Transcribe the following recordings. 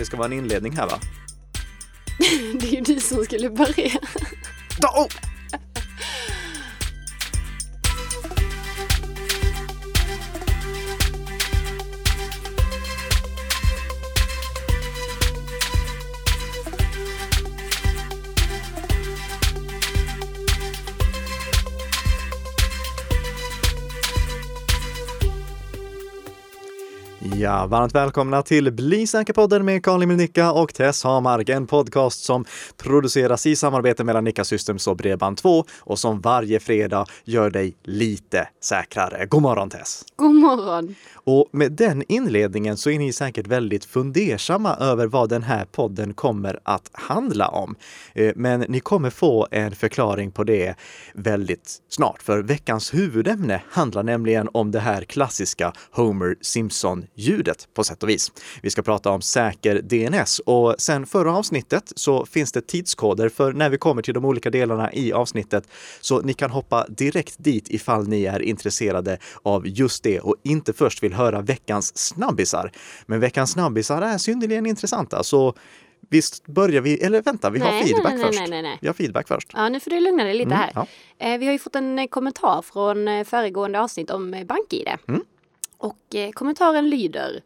Det ska vara en inledning här va? det är ju du som skulle börja. Oh! Ja, varmt välkomna till Bli säker-podden med Karl Nicka och Tess Hamark. En podcast som produceras i samarbete mellan Nicka Systems och Bredband2 och som varje fredag gör dig lite säkrare. God morgon Tess! God morgon! Och med den inledningen så är ni säkert väldigt fundersamma över vad den här podden kommer att handla om. Eh, men ni kommer få en förklaring på det väldigt snart, för veckans huvudämne handlar nämligen om det här klassiska Homer Simpson-ljudet på sätt och vis. Vi ska prata om säker DNS och sen förra avsnittet så finns det tidskoder för när vi kommer till de olika delarna i avsnittet så ni kan hoppa direkt dit ifall ni är intresserade av just det och inte först vill höra veckans snabbisar. Men veckans snabbisar är synnerligen intressanta, så Visst börjar vi, eller vänta, vi Nej, har feedback nej, nej, först. nej, nej. Vi har feedback först. Ja, nu får du lugna dig lite Mm, här. ja. Eh, Vi har ju fått en eh, kommentar från eh, föregående avsnitt om BankID. Mm. Och eh, kommentaren lyder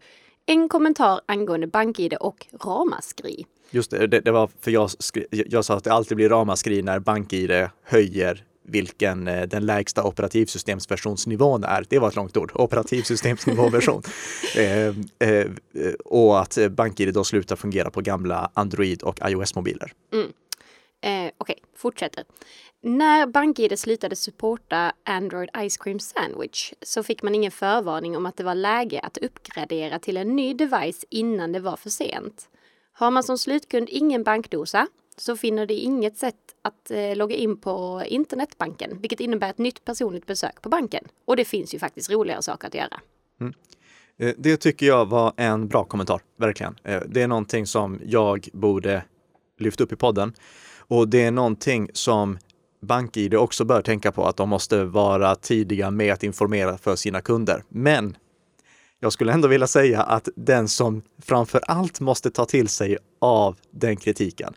En kommentar angående BankID och ramaskri. Just det, det, det var för jag, jag sa att det alltid blir ramaskri när BankID höjer vilken eh, den lägsta operativsystemsversionsnivån är. Det var ett långt ord, operativsystemsnivåversion. eh, eh, och att eh, BankID då slutar fungera på gamla Android och iOS-mobiler. Eh, Okej, fortsätter. När BankID slutade supporta Android Ice Cream Sandwich så fick man ingen förvarning om att det var läge att uppgradera till en ny device innan det var för sent. Har man som slutkund ingen bankdosa så finner det inget sätt att eh, logga in på internetbanken, vilket innebär ett nytt personligt besök på banken. Och det finns ju faktiskt roligare saker att göra. Mm. Eh, det tycker jag var en bra kommentar, verkligen. Eh, det är någonting som jag borde lyfta upp i podden. Och det är någonting som BankID också bör tänka på, att de måste vara tidiga med att informera för sina kunder. Men jag skulle ändå vilja säga att den som framför allt måste ta till sig av den kritiken,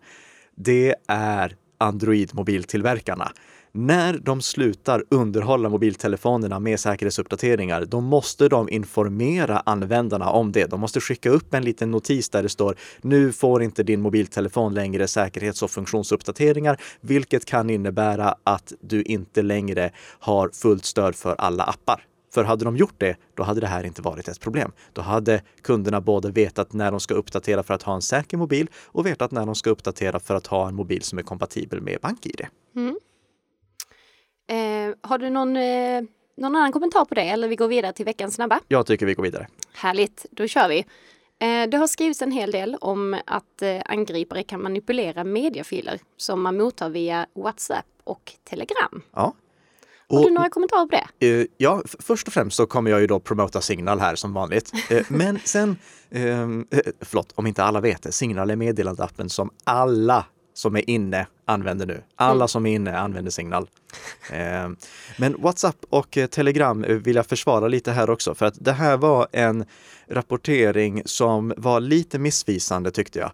det är Android-mobiltillverkarna. När de slutar underhålla mobiltelefonerna med säkerhetsuppdateringar, då måste de informera användarna om det. De måste skicka upp en liten notis där det står nu får inte din mobiltelefon längre säkerhets och funktionsuppdateringar, vilket kan innebära att du inte längre har fullt stöd för alla appar. För hade de gjort det, då hade det här inte varit ett problem. Då hade kunderna både vetat när de ska uppdatera för att ha en säker mobil och vetat när de ska uppdatera för att ha en mobil som är kompatibel med BankID. Mm. Eh, har du någon, eh, någon annan kommentar på det eller vi går vidare till veckans snabba? Jag tycker vi går vidare. Härligt, då kör vi. Eh, Det har skrivits en hel del om att eh, angripare kan manipulera mediafiler som man mottar via WhatsApp och Telegram. Ja. Har Och, du några kommentarer på det? eh, ja, först och främst så kommer jag ju då promota Signal här som vanligt. Eh, men sen, ehm, eh, förlåt, om inte alla vet det, Signal är meddelandeappen som alla som är inne använder nu. Alla som är inne använder Signal. Eh, Men WhatsApp och eh, Telegram eh, vill jag försvara lite här också, för att det här var en rapportering som var lite missvisande tyckte jag.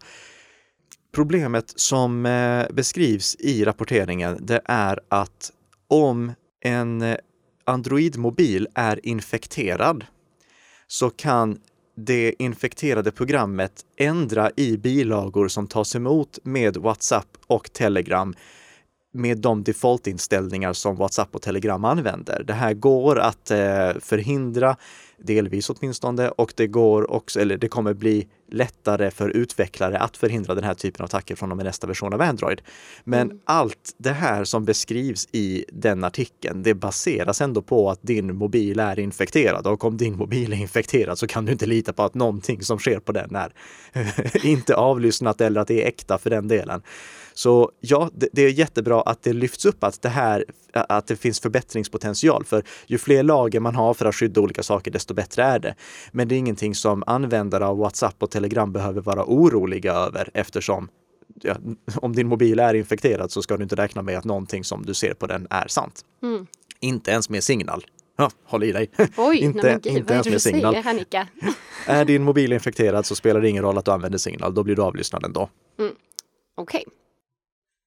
Problemet som eh, beskrivs i rapporteringen, det är att om en Android-mobil är infekterad så kan det infekterade programmet ändra i bilagor som tas emot med WhatsApp och Telegram med de defaultinställningar som WhatsApp och Telegram använder. Det här går att eh, förhindra, delvis åtminstone, och det går också, eller det kommer bli lättare för utvecklare att förhindra den här typen av attacker från och med nästa version av Android. Men allt det här som beskrivs i den artikeln, det baseras ändå på att din mobil är infekterad och om din mobil är infekterad så kan du inte lita på att någonting som sker på den är inte avlyssnat eller att det är äkta för den delen. Så ja, det, det är jättebra att det lyfts upp att det här, att det finns förbättringspotential. För ju fler lager man har för att skydda olika saker, desto bättre är det. Men det är ingenting som användare av WhatsApp och Telegram behöver vara oroliga över eftersom ja, om din mobil är infekterad så ska du inte räkna med att någonting som du ser på den är sant. Mm. Inte ens med Signal. Ja, håll i dig. Oj, inte nej gud, inte ens med Signal. säger? Är din mobil infekterad så spelar det ingen roll att du använder Signal, då blir du avlyssnad ändå. Okej.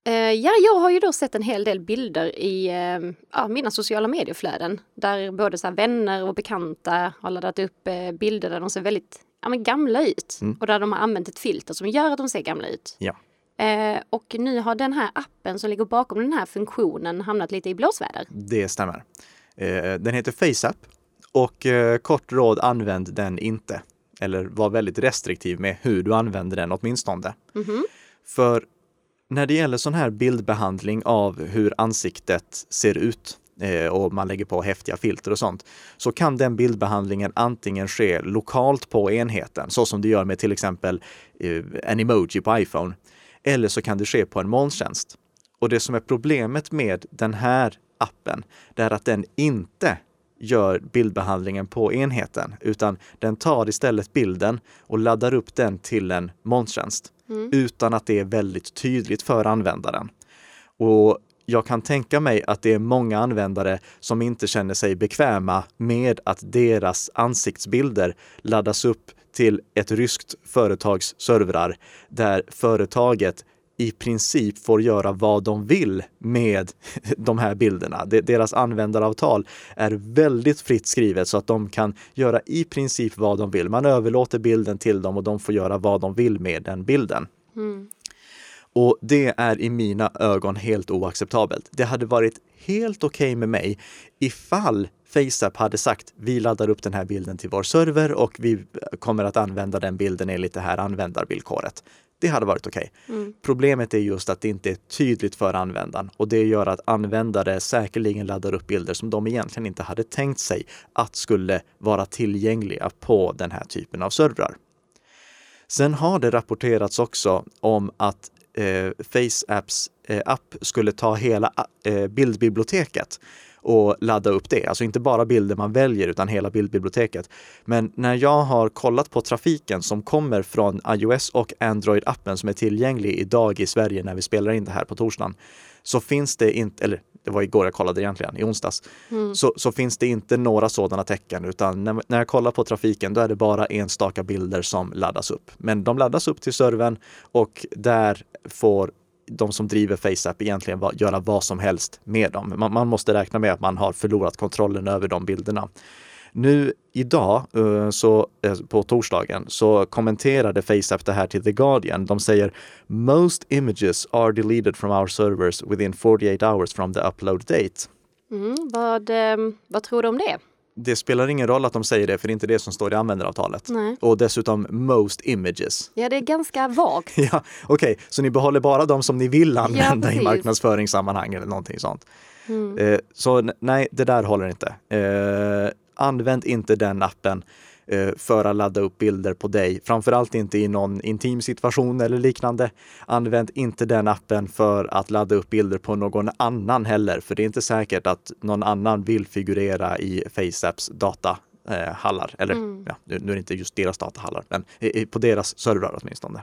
Eh, ja, jag har ju då sett en hel del bilder i eh, ja, mina sociala medieflöden där både så vänner och bekanta har laddat upp eh, bilder där de ser väldigt ja, men gamla ut Mm. och där de har använt ett filter som gör att de ser gamla ut. Ja. Eh, och nu har den här appen som ligger bakom den här funktionen hamnat lite i blåsväder. Det stämmer. Eh, Den heter FaceApp och eh, kort råd, använd den inte. Eller var väldigt restriktiv med hur du använder den åtminstone. Mhm. För när det gäller sån här bildbehandling av hur ansiktet ser ut och man lägger på häftiga filter och sånt, så kan den bildbehandlingen antingen ske lokalt på enheten, så som du gör med till exempel eh, en emoji på iPhone, eller så kan det ske på en molntjänst. Och det som är problemet med den här appen, det är att den inte gör bildbehandlingen på enheten, utan den tar istället bilden och laddar upp den till en molntjänst utan att det är väldigt tydligt för användaren. Och jag kan tänka mig att det är många användare som inte känner sig bekväma med att deras ansiktsbilder laddas upp till ett ryskt företags servrar där företaget i princip får göra vad de vill med de här bilderna. Deras användaravtal är väldigt fritt skrivet så att de kan göra i princip vad de vill. Man överlåter bilden till dem och de får göra vad de vill med den bilden. Mm. Och det är i mina ögon helt oacceptabelt. Det hade varit helt okej med mig ifall FaceApp hade sagt vi laddar upp den här bilden till vår server och vi kommer att använda den bilden enligt det här användarvillkoret. Det hade varit okej. Problemet är just att det inte är tydligt för användaren och det gör att användare säkerligen laddar upp bilder som de egentligen inte hade tänkt sig att skulle vara tillgängliga på den här typen av servrar. Sen har det rapporterats också om att eh, FaceApps eh, app skulle ta hela eh, bildbiblioteket och ladda upp det. Alltså inte bara bilder man väljer utan hela bildbiblioteket. Men när jag har kollat på trafiken som kommer från iOS och Android-appen som är tillgänglig idag i Sverige när vi spelar in det här på torsdagen, så finns det inte, eller det var igår jag kollade egentligen, i onsdags, så, så finns det inte några sådana tecken utan när, när jag kollar på trafiken då är det bara enstaka bilder som laddas upp. Men de laddas upp till servern och där får de som driver FaceApp egentligen va- göra vad som helst med dem. Man, man måste räkna med att man har förlorat kontrollen över de bilderna. Nu idag, eh, så, eh, på torsdagen, så kommenterade FaceApp det här till The Guardian. De säger “Most images are deleted from our servers within 48 hours from the upload date”. Mm, vad, eh, vad tror du om det? Det spelar ingen roll att de säger det, för det är inte det som står i användaravtalet. Nej. Och dessutom “most images”. Ja, det är ganska vagt. Ja, okej, så ni behåller bara de som ni vill använda i precis. marknadsföringssammanhang eller någonting sånt. Eh, så nej, det där håller inte. Eh, använd inte den appen för att ladda upp bilder på dig. Framförallt inte i någon intim situation eller liknande. Använd inte den appen för att ladda upp bilder på någon annan heller, för det är inte säkert att någon annan vill figurera i FaceApps datahallar. Eller ja, nu är det inte just deras datahallar, men på deras servrar åtminstone.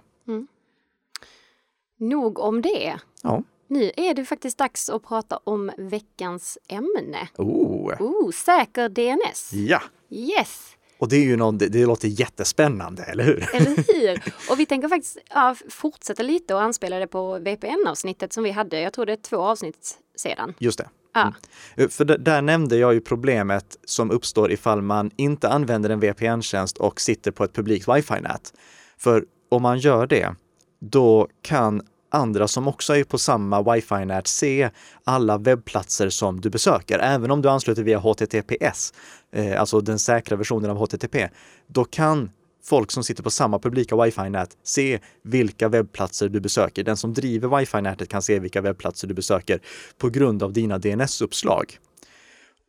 Nog om det. Ja. Nu är det faktiskt dags att prata om veckans ämne. Oh. Oh, säker DNS. Ja, Yes, och det är ju någon, det, det låter jättespännande, eller hur? eller hur? Och vi tänker faktiskt ja, fortsätta lite och anspela det på VPN-avsnittet som vi hade. Jag tror det är två avsnitt sedan. Just det. Ja. Eh, För där nämnde jag ju problemet som uppstår ifall man inte använder en VPN-tjänst och sitter på ett publikt wifi-nät. För om man gör det, då kan andra som också är på samma wifi-nät se alla webbplatser som du besöker. Även om du ansluter via HTTPS, eh, alltså den säkra versionen av HTTP, då kan folk som sitter på samma publika wifi-nät se vilka webbplatser du besöker. Den som driver wifi-nätet kan se vilka webbplatser du besöker på grund av dina DNS-uppslag.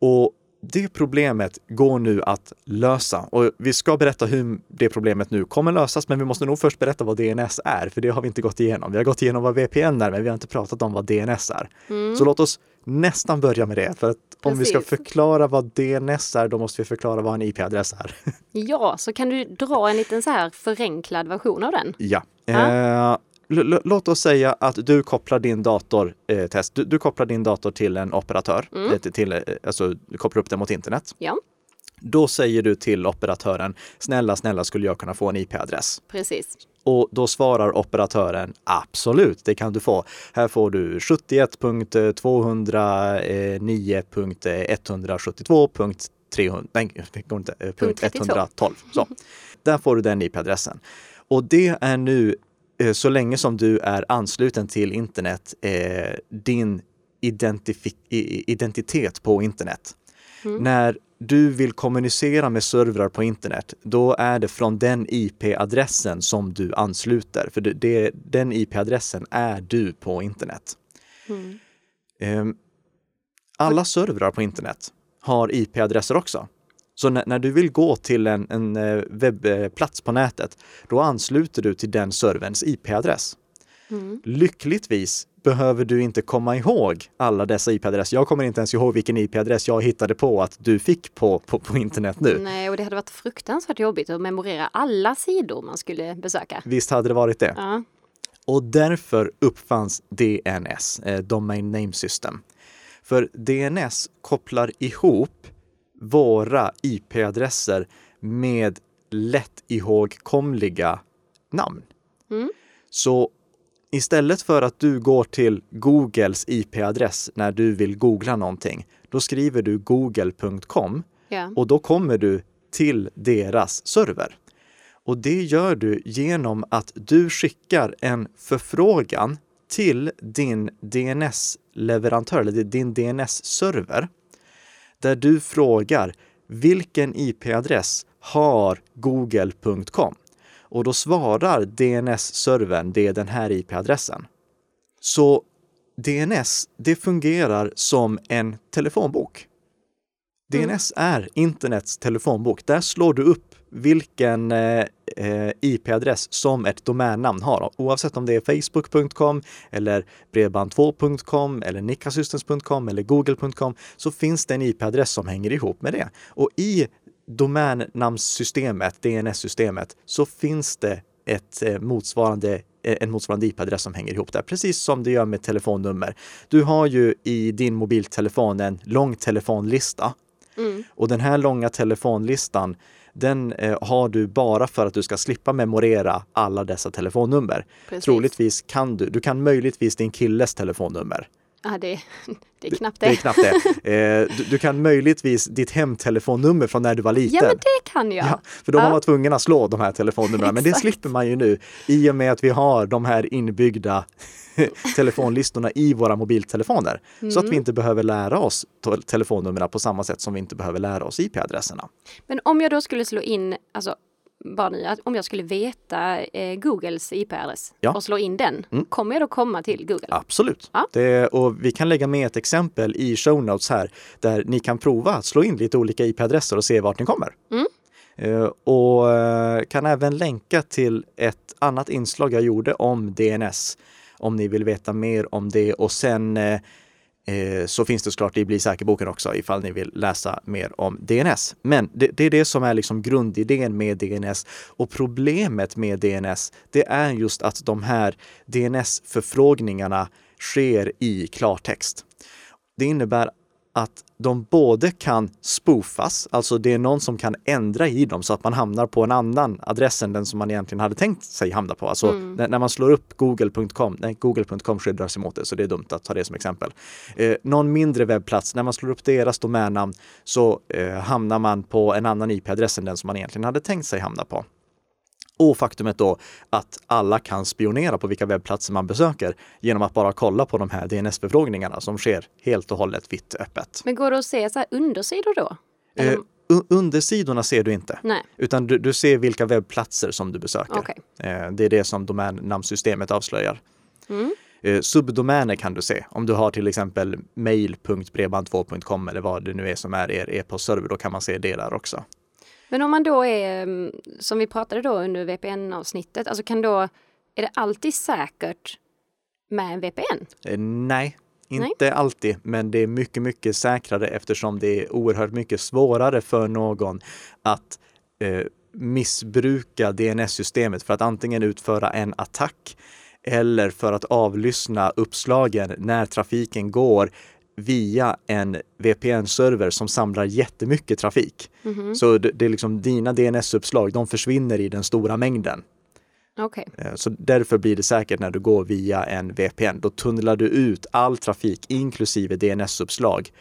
Och det problemet går nu att lösa och vi ska berätta hur det problemet nu kommer lösas, men vi måste nog först berätta vad DNS är, för det har vi inte gått igenom. Vi har gått igenom vad VPN är, men vi har inte pratat om vad DNS är. Så låt oss nästan börja med det, för att om vi ska Precis. förklara vad DNS är, då måste vi förklara vad en IP-adress är. Ja, så kan du dra en liten så här förenklad version av den? Ja. Ja. Eh, låt oss säga att du kopplar din dator, eh, test, du, du kopplar din dator till en operatör, eh, till, till, eh, alltså du kopplar upp den mot internet. Ja. Då säger du till operatören, snälla, snälla skulle jag kunna få en IP-adress? Precis. Och då svarar operatören absolut, det kan du få. Här får du 71.209.172.300, nej, det går inte, eh, punkt 112. Så, där får du den IP-adressen. Och det är nu, eh, så länge som du är ansluten till internet, eh, din identitet på internet. Mm. När du vill kommunicera med servrar på internet, då är det från den IP-adressen som du ansluter. För det, det, den IP-adressen är du på internet. Mm. Um, alla servrar på internet har IP-adresser också. Så när, när, du vill gå till en, en eh, webbplats på nätet, då ansluter du till den serverns IP-adress. Mm. Lyckligtvis behöver du inte komma ihåg alla dessa IP-adresser. Jag kommer inte ens ihåg vilken IP-adress jag hittade på att du fick på, på, på internet nu. Nej, och det hade varit fruktansvärt jobbigt att memorera alla sidor man skulle besöka. Visst hade det varit det. Ja. Och därför uppfanns DNS, eh, Domain Name System. För DNS kopplar ihop våra IP-adresser med lätt ihågkomliga namn. Mm. Så Istället för att du går till Googles IP-adress när du vill googla någonting, då skriver du google.com ja. och då kommer du till deras server. Och det gör du genom att du skickar en förfrågan till din DNS-leverantör, eller din DNS-server, där du frågar vilken IP-adress har google.com? och då svarar DNS-servern, det är den här IP-adressen. Så DNS, det fungerar som en telefonbok. DNS mm. är internets telefonbok. Där slår du upp vilken eh, eh IP-adress som ett domännamn har. Oavsett om det är facebook.com eller bredband2.com eller nickasystems.com eller google.com så finns det en IP-adress som hänger ihop med det. Och i domännamnssystemet, DNS-systemet, så finns det ett eh, motsvarande eh, en motsvarande IP-adress som hänger ihop där, precis som det gör med telefonnummer. Du har ju i din mobiltelefon en lång telefonlista mm. och den här långa telefonlistan den eh, har du bara för att du ska slippa memorera alla dessa telefonnummer. Precis. Troligtvis kan du, du kan möjligtvis din killes telefonnummer. Ja, det, det är knappt det. Det är knappt det. Eh, du, du, kan möjligtvis ditt hemtelefonnummer från när du var liten. Ja, men det kan jag. Ja, för då ja. var man tvungen att slå de här telefonnumren. Men det slipper man ju nu i och med att vi har de här inbyggda telefonlistorna i våra mobiltelefoner. Mm. Så att vi mm. inte behöver lära oss telefonnumren på samma sätt som vi inte behöver lära oss IP-adresserna. Men om jag då skulle slå in, alltså bara nu, att om jag skulle veta eh, Googles IP-adress ja. och slå in den, mm. kommer jag då komma till Google? Absolut. Ja. Det, och vi kan lägga med ett exempel i show notes här där ni kan prova att slå in lite olika IP-adresser och se vart ni kommer. Mm. Uh, och uh, kan även länka till ett annat inslag jag gjorde om DNS om ni vill veta mer om det och sen uh, Eh, så finns det såklart i Bli säker-boken också ifall ni vill läsa mer om DNS. Men det, det, är det som är liksom grundidén med DNS. Och problemet med DNS, det är just att de här DNS-förfrågningarna sker i klartext. Det innebär att de både kan spoofas, alltså det är någon som kan ändra i dem så att man hamnar på en annan adress än den som man egentligen hade tänkt sig hamna på. Alltså mm. när, när, man slår upp google.com, nej google.com skyddar sig mot det så det är dumt att ta det som exempel. Eh, någon mindre webbplats, när man slår upp deras domännamn så eh, hamnar man på en annan IP-adress än den som man egentligen hade tänkt sig hamna på. Och faktumet då att alla kan spionera på vilka webbplatser man besöker genom att bara kolla på de här DNS-förfrågningarna som sker helt och hållet vitt öppet. Men går det att se så här undersidor då? Eh, undersidorna ser du inte, Nej. utan du, du, ser vilka webbplatser som du besöker. Okay. Eh, det är det som domännamnsystemet avslöjar. Mm. Eh, subdomäner kan du se. Om du har till exempel mail.bredband2.com eller vad det nu är som är er e-postserver, då kan man se det där också. Men om man då är, mm, som vi pratade då under VPN-avsnittet, alltså kan då, är det alltid säkert med en VPN? Eh, nej, inte Nej. alltid, men det är mycket, mycket säkrare eftersom det är oerhört mycket svårare för någon att eh, missbruka DNS-systemet för att antingen utföra en attack eller för att avlyssna uppslagen när trafiken går via en VPN-server som samlar jättemycket trafik. Mhm. Så det, det är liksom dina DNS-uppslag, de försvinner i den stora mängden. Okej. Eh, Så därför blir det säkert när du går via en VPN. Då tunnlar du ut all trafik, inklusive DNS-uppslag,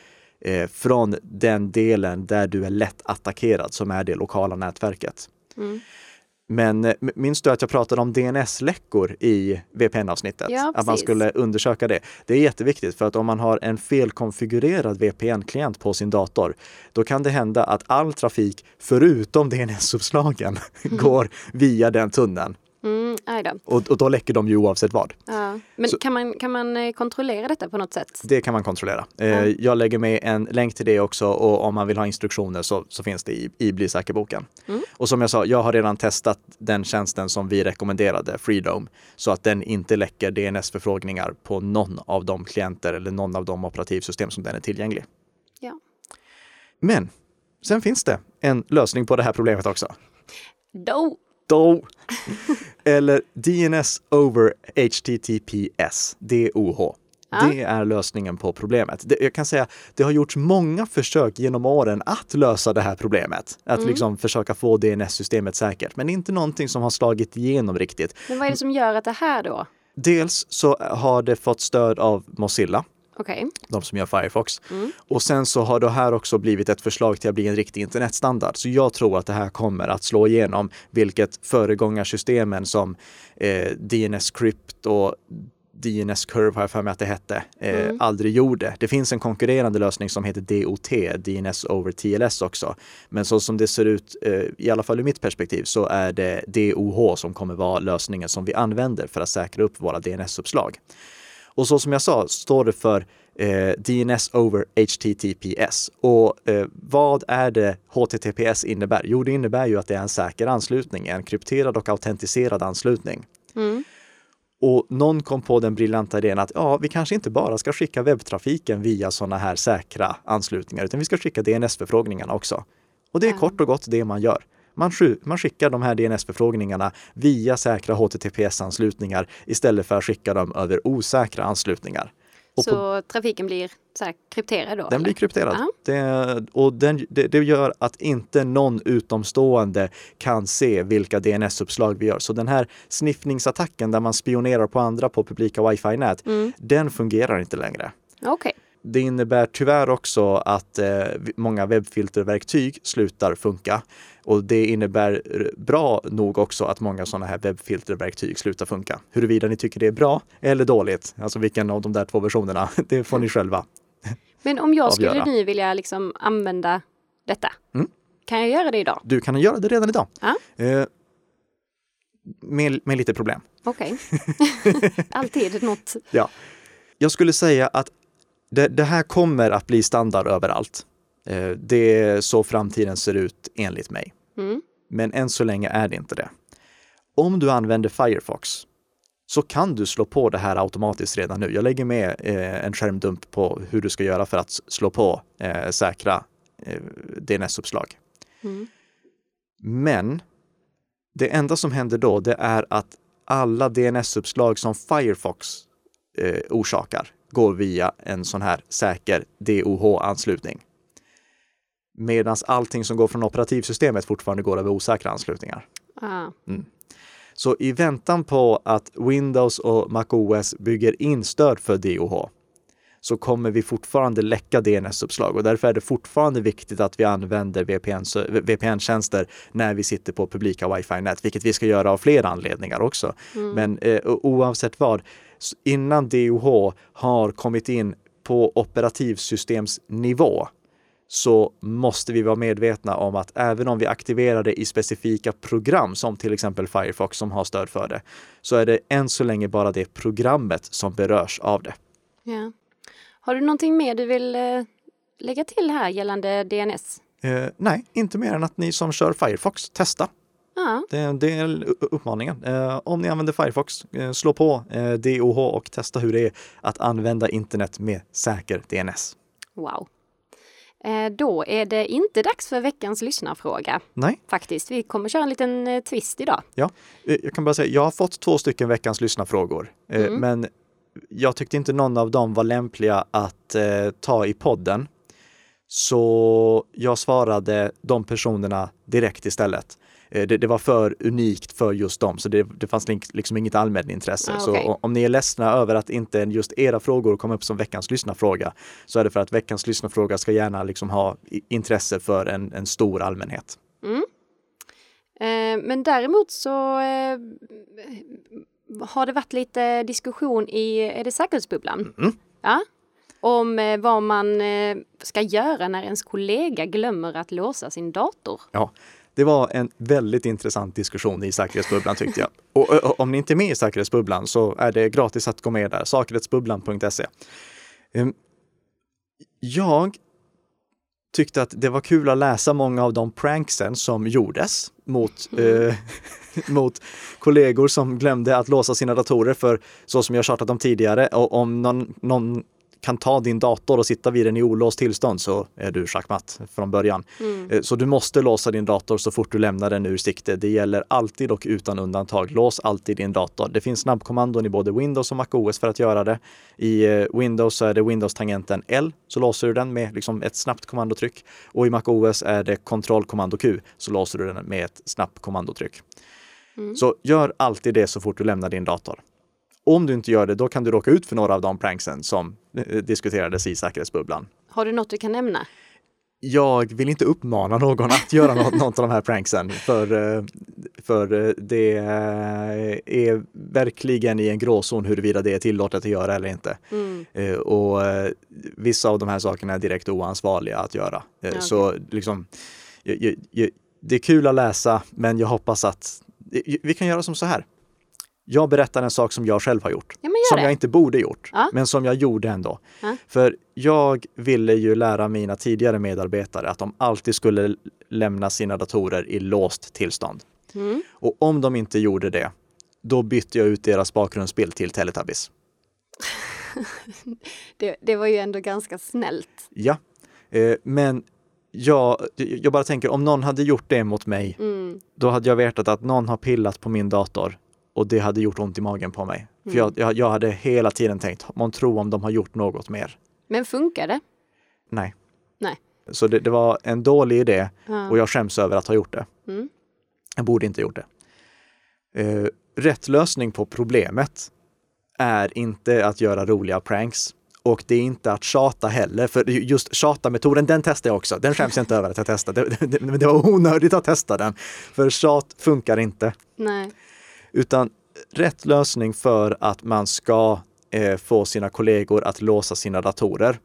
eh, från den delen där du är lätt attackerad, som är det lokala nätverket. Mm. Men eh, minns du att jag pratade om DNS-läckor i VPN-avsnittet? Ja, att man skulle undersöka det. Det är jätteviktigt för att om man har en felkonfigurerad VPN-klient på sin dator, då kan det hända att all trafik förutom DNS-uppslagen går via den tunneln. Mm. Och, och då läcker de ju oavsett vad. Ja. Men Så- kan, man, kan man eh, kontrollera detta på något sätt? Det kan man kontrollera. Eh, Ja. Jag lägger med en länk till det också och om man vill ha instruktioner så, så finns det i, i Bli säker-boken. Mm. Och som jag sa, jag har redan testat den tjänsten som vi rekommenderade, Freedome, så att den inte läcker DNS-förfrågningar på någon av de klienter eller någon av de operativsystem som den är tillgänglig. Ja. Men sen finns det en lösning på det här problemet också. Då. DO. Eller DNS over HTTPS, DOH. Ja. Det är lösningen på problemet. Det, jag kan säga, det har gjorts många försök genom åren att lösa det här problemet. Att Mm. liksom försöka få DNS-systemet säkert, men inte någonting som har slagit igenom riktigt. Men vad är det som gör att det här då? Dels så har det fått stöd av Mozilla, Okej. de som gör Firefox. Mm. Och sen så har det här också blivit ett förslag till att bli en riktig internetstandard. Så jag tror att det här kommer att slå igenom, vilket föregångarsystemen som eh, DNS Crypt och DNS Curve har jag för mig att det hette, eh, Mm. aldrig gjorde. Det finns en konkurrerande lösning som heter DOT, DNS over TLS också. Men så som det ser ut, eh, i alla fall ur mitt perspektiv, så är det DOH som kommer vara lösningen som vi använder för att säkra upp våra DNS-uppslag. Och så som jag sa står det för eh, DNS over HTTPS. Och eh, vad är det HTTPS innebär? Jo, det innebär ju att det är en säker anslutning, en krypterad och autentiserad anslutning. Mm. Och någon kom på den briljanta idén att ja, vi kanske inte bara ska skicka webbtrafiken via sådana här säkra anslutningar, utan vi ska skicka DNS-förfrågningarna också. Och det är Ja. kort och gott det man gör. Man, man skickar de här DNS-förfrågningarna via säkra HTTPS-anslutningar istället för att skicka dem över osäkra anslutningar. Och på Så trafiken blir så här krypterad då? den eller? blir krypterad. Ja. Det, och den, det, det gör att inte någon utomstående kan se vilka DNS-uppslag vi gör. Så den här sniffningsattacken där man spionerar på andra på publika wifi-nät, Mm. den fungerar inte längre. Okej. Det innebär tyvärr också att eh, många webbfilterverktyg slutar funka. Och det innebär r- bra nog också att många sådana här webbfilterverktyg slutar funka. Huruvida ni tycker det är bra eller dåligt, alltså vilken av de där två versionerna, det får ni själva. Men om jag skulle nu vilja liksom använda detta, Mm. kan jag göra det idag? Du kan göra det redan idag. Ja. Eh, med, med lite problem. Okej. Alltid något. Ja. Jag skulle säga att det, det här kommer att bli standard överallt. Eh, det är så framtiden ser ut enligt mig. Mm. Men än så länge är det inte det. Om du använder Firefox så kan du slå på det här automatiskt redan nu. Jag lägger med eh, en skärmdump på hur du ska göra för att slå på eh, säkra DNS-uppslag. Mm. Men det enda som händer då, det är att alla DNS-uppslag som Firefox orsakar går via en sån här säker DOH-anslutning. Medan allting som går från operativsystemet fortfarande går över osäkra anslutningar. Ah. Så i väntan på att Windows och MacOS bygger in stöd för DOH så kommer vi fortfarande läcka DNS-uppslag och därför är det fortfarande viktigt att vi använder VPN VPN-tjänster när vi sitter på publika wifi-nät, vilket vi ska göra av flera anledningar också. Men eh, oavsett vad, innan DOH har kommit in på operativsystemsnivå så måste vi vara medvetna om att även om vi aktiverar det i specifika program som till exempel Firefox som har stöd för det, så är det än så länge bara det programmet som berörs av det. Ja. Har du någonting mer du vill eh, lägga till här gällande DNS? Eh, nej, inte mer än att ni som kör Firefox, testa. Ja, Det, det är uppmaningen. Eh, om ni använder Firefox, eh, slå på eh, DOH och testa hur det är att använda internet med säker DNS. wow. Eh, då är det inte dags för veckans lyssnarfråga Nej, faktiskt. Vi kommer köra en liten eh, twist idag. ja. Eh, jag kan bara säga, jag har fått två stycken veckans lyssnarfrågor, Mm. men jag tyckte inte någon av dem var lämpliga att ta i podden. Så jag svarade de personerna direkt istället. Eh, det, det, var för unikt för just dem, så det, det fanns liksom inget allmänintresse. Ah, okay. Så om ni är ledsna över att inte just era frågor kom upp som veckans lyssnarfråga, så är det för att veckans lyssnarfråga ska gärna liksom ha intresse för en, en stor allmänhet. Mm. Eh, men däremot så eh, har det varit lite diskussion i, är det säkerhetsbubblan? Mm. Ja, om eh, vad man eh, ska göra när ens kollega glömmer att låsa sin dator. Ja, det var en väldigt intressant diskussion i säkerhetsbubblan tyckte jag. Och, och, om ni inte är med i säkerhetsbubblan så är det gratis att gå med där, säkerhetsbubblan.se. Um, jag tyckte att det var kul att läsa många av de pranksen som gjordes mot, eh, mot kollegor som glömde att låsa sina datorer för så som jag tjatat om tidigare. Och om någon, någon kan ta din dator och sitta vid den i olåst tillstånd så är du schackmatt från början. Mm. Eh, så du måste låsa din dator så fort du lämnar den ur sikte. Det gäller alltid och utan undantag. Lås alltid din dator. Det finns snabbkommandon i både Windows och MacOS för att göra det. I eh, Windows så är det Windows-tangenten L, så låser du den med liksom ett snabbt kommandotryck. Och i MacOS är det kontrollkommando Q, så låser du den med ett snabbt kommandotryck. Mm. Så gör alltid det så fort du lämnar din dator. Om du inte gör det, då kan du råka ut för några av de pranksen som eh, diskuterades i säkerhetsbubblan. Har du något du kan nämna? Jag vill inte uppmana någon att göra något, något av de här pranksen, för, eh, för eh, det är verkligen i en gråzon huruvida det är tillåtet att göra eller inte. Mm. Och vissa av de här sakerna är direkt oansvariga att göra. okay. Så liksom, det är kul att läsa, men jag hoppas att vi kan göra som så här. Jag berättar en sak som jag själv har gjort. Ja, som det. jag inte borde gjort, ja. men som jag gjorde ändå. Ja. För jag ville ju lära mina tidigare medarbetare att de alltid skulle lämna sina datorer i låst tillstånd. Mm. Och om de inte gjorde det, då bytte jag ut deras bakgrundsbild till Teletubbies. det, det, var ju ändå ganska snällt. Ja, eh, men jag, jag bara tänker om någon hade gjort det mot mig, mm. då hade jag vetat att någon har pillat på min dator och det hade gjort ont i magen på mig. För Mm. jag, jag, jag hade hela tiden tänkt, man tror om de har gjort något mer. Men funkar det? Nej. Nej. Så det, det var en dålig idé Ja. och jag skäms över att ha gjort det. Mm. Jag borde inte gjort det. Eh, rätt lösning på problemet är inte att göra roliga pranks. Och det är inte att tjata heller, för just tjata-metoden, den testade jag också. Den skäms jag inte över att jag testade. Det, det, det var onödigt att testa den, för tjat funkar inte. Nej. Utan rätt lösning för att man ska eh, få sina kollegor att låsa sina datorer.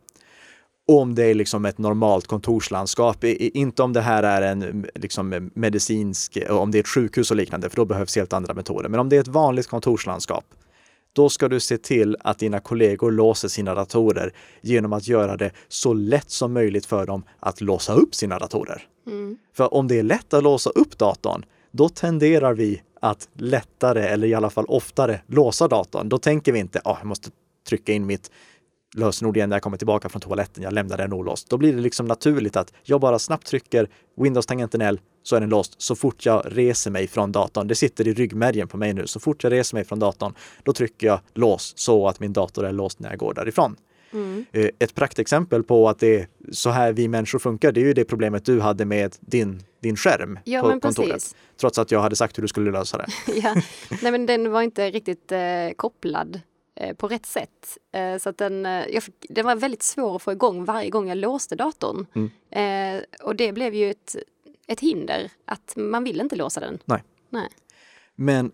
Om det är liksom ett normalt kontorslandskap, I, inte om det här är en liksom, medicinsk, om det är ett sjukhus och liknande, för då behövs helt andra metoder. Men om det är ett vanligt kontorslandskap, då ska du se till att dina kollegor låser sina datorer genom att göra det så lätt som möjligt för dem att låsa upp sina datorer. Mm. För om det är lätt att låsa upp datorn, då tenderar vi att lättare eller i alla fall oftare låsa datorn. Då tänker vi inte, ah, jag måste trycka in mitt lösenord igen när jag kommer tillbaka från toaletten, jag lämnar den olåst. Då blir det liksom naturligt att jag bara snabbt trycker Windows-tangenten L så är den låst så fort jag reser mig från datorn. Det sitter i ryggmärgen på mig nu. Så fort jag reser mig från datorn, då trycker jag lås så att min dator är låst när jag går därifrån. Mm. Ett praktexempel på att det är så här vi människor funkar, det är ju det problemet du hade med din, din skärm Ja, på kontoret. precis. Trots att jag hade sagt hur du skulle lösa det. ja. Nej, men den var inte riktigt eh, kopplad eh, på rätt sätt. Eh, så att den, eh, jag fick, den var väldigt svår att få igång varje gång jag låste datorn. Mm. Eh, och det blev ju ett, ett hinder, att man vill inte låsa den. Nej. Nej. Men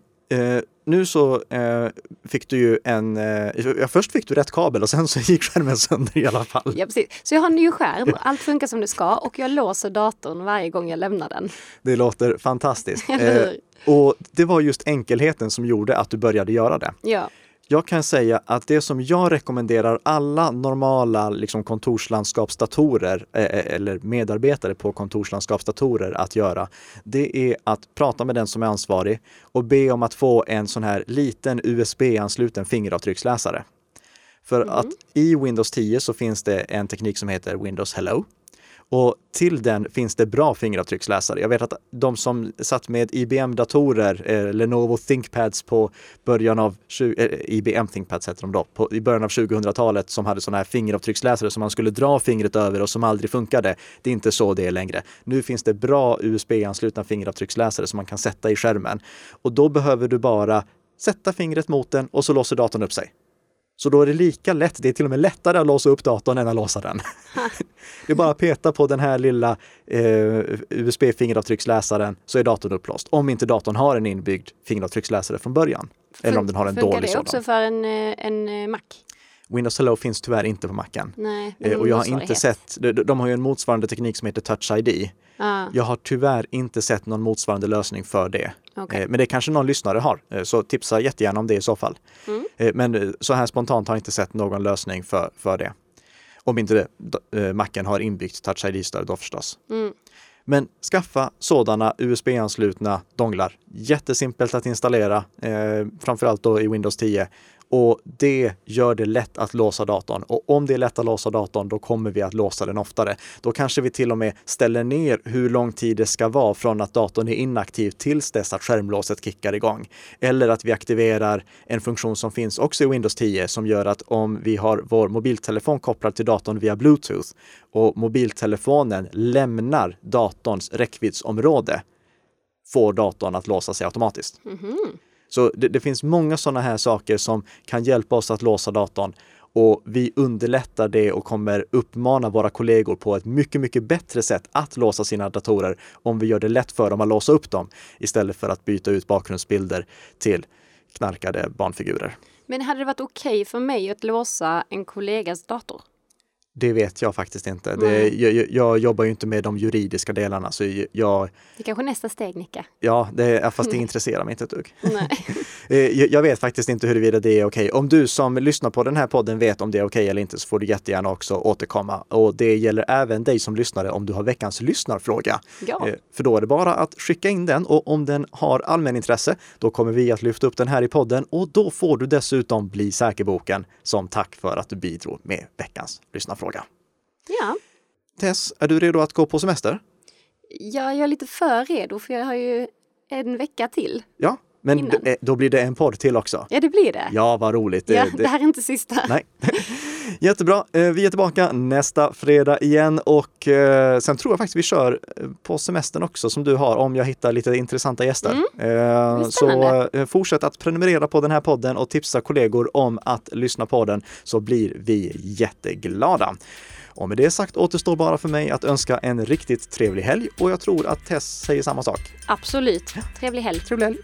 nu så eh, fick du ju en, eh, först fick du rätt kabel och sen så gick skärmen sönder i alla fall. Ja, precis. Så jag har en ny skärm, allt funkar som det ska och jag låser datorn varje gång jag lämnar den. Det låter fantastiskt. Hur? och det var just enkelheten som gjorde att du började göra det. Ja. Jag kan säga att det som jag rekommenderar alla normala liksom, kontorslandskapsdatorer eh, eller medarbetare på kontorslandskapsdatorer att göra, det är att prata med den som är ansvarig och be om att få en sån här liten USB-ansluten fingeravtrycksläsare. För Mm. att i Windows 10 så finns det en teknik som heter Windows Hello. Och till den finns det bra fingeravtrycksläsare. Jag vet att de som satt med IBM-datorer, eh, Lenovo ThinkPads på början av, eh, IBM ThinkPads heter de då, på, i början av 2000-talet som hade sådana här fingeravtrycksläsare som man skulle dra fingret över och som aldrig funkade. Det är inte så det är längre. Nu finns det bra USB-anslutna fingeravtrycksläsare som man kan sätta i skärmen. Och då behöver du bara sätta fingret mot den och så låser datorn upp sig. Så då är det lika lätt, det är till och med lättare att låsa upp datorn än att låsa den. det är bara att peta på den här lilla eh, USB-fingeravtrycksläsaren så är datorn upplåst. Om inte datorn har en inbyggd fingeravtrycksläsare från början. Fun eller om den har en funkar dålig det sådan. också för en, eh, en eh, Mac? Windows Hello finns tyvärr inte på Macen. Nej, Eh, och jag har inte sett, de, de har ju en motsvarande teknik som heter Touch ID. Ah, Jag har tyvärr inte sett någon motsvarande lösning för det. okej. Eh, Men det kanske någon lyssnare har, eh, så tipsa jättegärna om det i så fall. Mm. Men så här spontant har jag inte sett någon lösning för, för det. Om inte det, Macen har inbyggt Touch ID-stöd då förstås. Mm. Men skaffa sådana USB-anslutna donglar. Jättesimpelt att installera, eh, framförallt då i Windows 10. Och det gör det lätt att låsa datorn. Och om det är lätt att låsa datorn, då kommer vi att låsa den oftare. Då kanske vi till och med ställer ner hur lång tid det ska vara från att datorn är inaktiv tills dess att skärmlåset kickar igång. Eller att vi aktiverar en funktion som finns också i Windows 10 som gör att om vi har vår mobiltelefon kopplad till datorn via Bluetooth och mobiltelefonen lämnar datorns räckviddsområde får datorn att låsa sig automatiskt. Mhm. Så det, det finns många sådana här saker som kan hjälpa oss att låsa datorn och vi underlättar det och kommer uppmana våra kollegor på ett mycket, mycket bättre sätt att låsa sina datorer om vi gör det lätt för dem att låsa upp dem istället för att byta ut bakgrundsbilder till knarkade barnfigurer. Men hade det varit okej för mig att låsa en kollegas dator? Det vet jag faktiskt inte. Det, jag, jag- jobbar ju inte med de juridiska delarna så jag, Det är kanske nästa steg, Nicka. ja, det, fast det intresserar mig inte ett dugg. Nej. Eh, Jag jag vet faktiskt inte huruvida det är okej. Om du som lyssnar på den här podden vet om det är okej eller inte så får du jättegärna också återkomma. Och det gäller även dig som lyssnare om du har veckans lyssnarfråga. Ja. Eh, För då är det bara att skicka in den och om den har allmänintresse då kommer vi att lyfta upp den här i podden och då får du dessutom bli säkerboken som tack för att du bidrog med veckans lyssnarfråga. Ja. Tess, är du redo att gå på semester? Ja, jag är lite för redo för jag har ju en vecka till. Ja, men Innan. eh, då blir det en podd till också. Ja, det blir det. Ja, vad roligt. Det- Ja, det här är inte sista. Nej. Jättebra. Eh, Vi är tillbaka nästa fredag igen och eh, sen tror jag faktiskt vi kör eh, på semestern också som du har om jag hittar lite intressanta gäster. Mm. Så fortsätt att prenumerera på den här podden och tipsa kollegor om att lyssna på den så blir vi jätteglada. Och med det sagt återstår bara för mig att önska en riktigt trevlig helg och jag tror att Tess säger samma sak. Absolut. Trevlig helg. Trevlig helg!